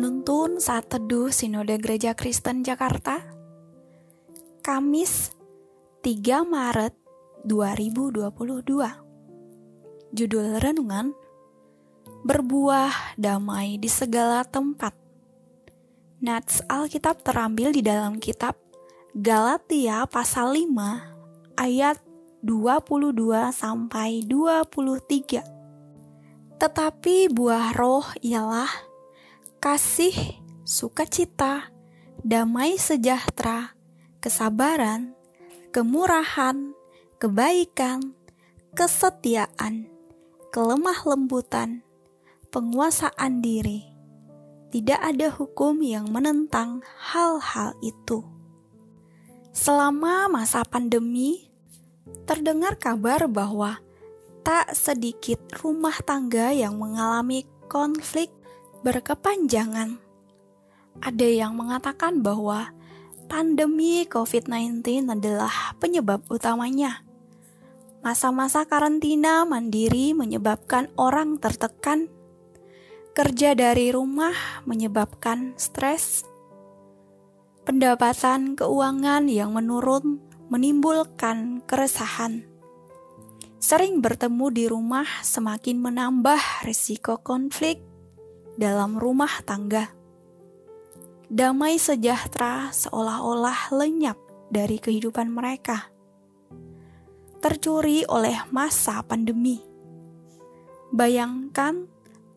Penuntun saat teduh Sinode Gereja Kristen Jakarta Kamis 3 Maret 2022 Judul Renungan Berbuah damai di segala tempat. Nats Alkitab terambil di dalam kitab Galatia pasal 5 ayat 22 sampai 23 Tetapi buah roh ialah kasih, sukacita, damai sejahtera, kesabaran, kemurahan, kebaikan, kesetiaan, kelemah lembutan, penguasaan diri. Tidak ada hukum yang menentang hal-hal itu. Selama masa pandemi, terdengar kabar bahwa tak sedikit rumah tangga yang mengalami konflik berkepanjangan. Ada yang mengatakan bahwa pandemi COVID-19 adalah penyebab utamanya. Masa-masa karantina mandiri menyebabkan orang tertekan, kerja dari rumah menyebabkan stres, pendapatan keuangan yang menurun menimbulkan keresahan. Sering bertemu di rumah semakin menambah risiko konflik, dalam rumah tangga. Damai sejahtera seolah-olah lenyap dari kehidupan mereka, tercuri oleh masa pandemi. Bayangkan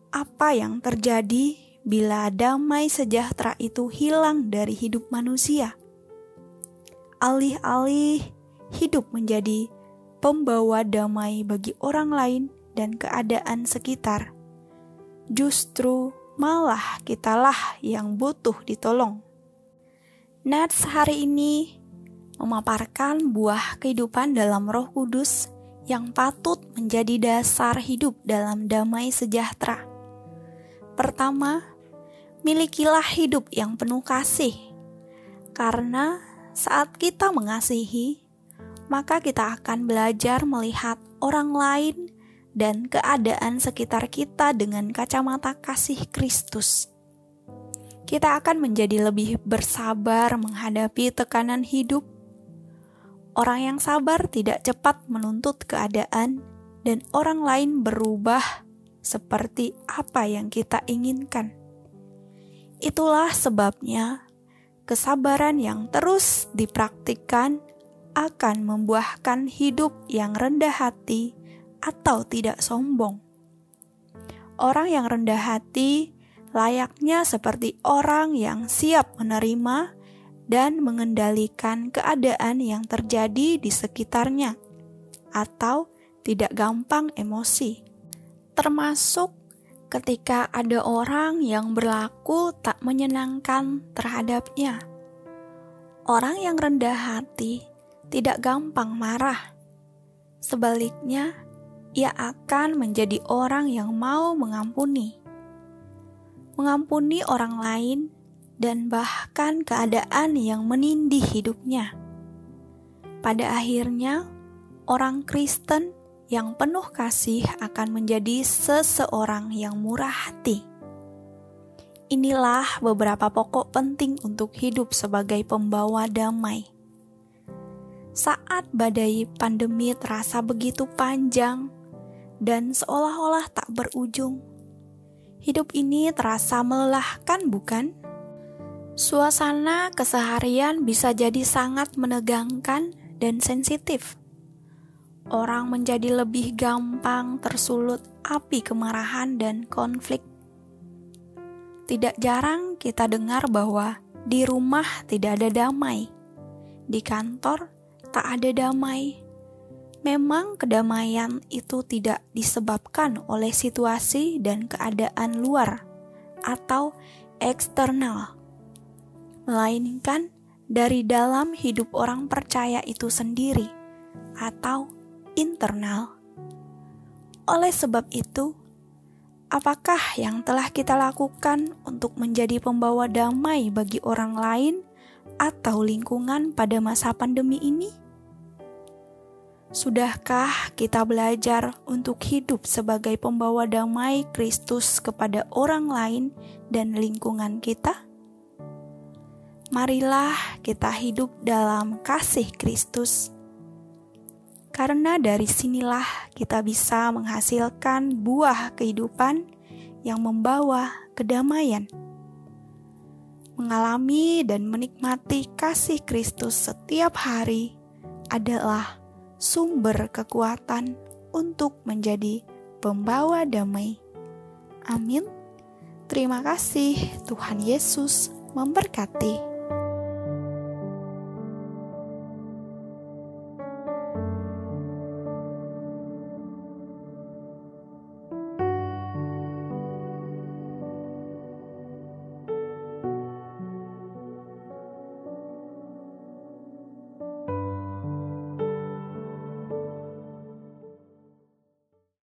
apa yang terjadi bila damai sejahtera itu hilang dari hidup manusia. Alih-alih hidup menjadi pembawa damai bagi orang lain dan keadaan sekitar justru malah kitalah yang butuh ditolong. Nats hari ini memaparkan buah kehidupan dalam Roh Kudus yang patut menjadi dasar hidup dalam damai sejahtera. Pertama, milikilah hidup yang penuh kasih, karena saat kita mengasihi, maka kita akan belajar melihat orang lain dan keadaan sekitar kita dengan kacamata kasih Kristus. Kita akan menjadi lebih bersabar menghadapi tekanan hidup. Orang yang sabar tidak cepat menuntut keadaan, dan orang lain berubah seperti apa yang kita inginkan. Itulah sebabnya kesabaran yang terus dipraktikkan akan membuahkan hidup yang rendah hati atau tidak sombong. Orang yang rendah hati layaknya seperti orang yang siap menerima dan mengendalikan keadaan yang terjadi di sekitarnya, atau tidak gampang emosi, termasuk ketika ada orang yang berlaku tak menyenangkan terhadapnya. Orang yang rendah hati tidak gampang marah, sebaliknya ia akan menjadi orang yang mau mengampuni. Mengampuni orang lain dan bahkan keadaan yang menindih hidupnya. Pada akhirnya, orang Kristen yang penuh kasih akan menjadi seseorang yang murah hati. Inilah beberapa pokok penting untuk hidup sebagai pembawa damai. Saat badai pandemi terasa begitu panjang, dan seolah-olah tak berujung. Hidup ini terasa melelahkan, bukan? Suasana keseharian bisa jadi sangat menegangkan dan sensitif. Orang menjadi lebih gampang tersulut api kemarahan dan konflik. Tidak jarang kita dengar bahwa di rumah tidak ada damai, di kantor tak ada damai, Memang kedamaian itu tidak disebabkan oleh situasi dan keadaan luar atau eksternal, melainkan dari dalam hidup orang percaya itu sendiri atau internal. Oleh sebab itu, apakah yang telah kita lakukan untuk menjadi pembawa damai bagi orang lain atau lingkungan pada masa pandemi ini? Sudahkah kita belajar untuk hidup sebagai pembawa damai Kristus kepada orang lain dan lingkungan kita? Marilah kita hidup dalam kasih Kristus, karena dari sinilah kita bisa menghasilkan buah kehidupan yang membawa kedamaian. Mengalami dan menikmati kasih Kristus setiap hari adalah sumber kekuatan untuk menjadi pembawa damai. Amin. Terima kasih, Tuhan Yesus memberkati.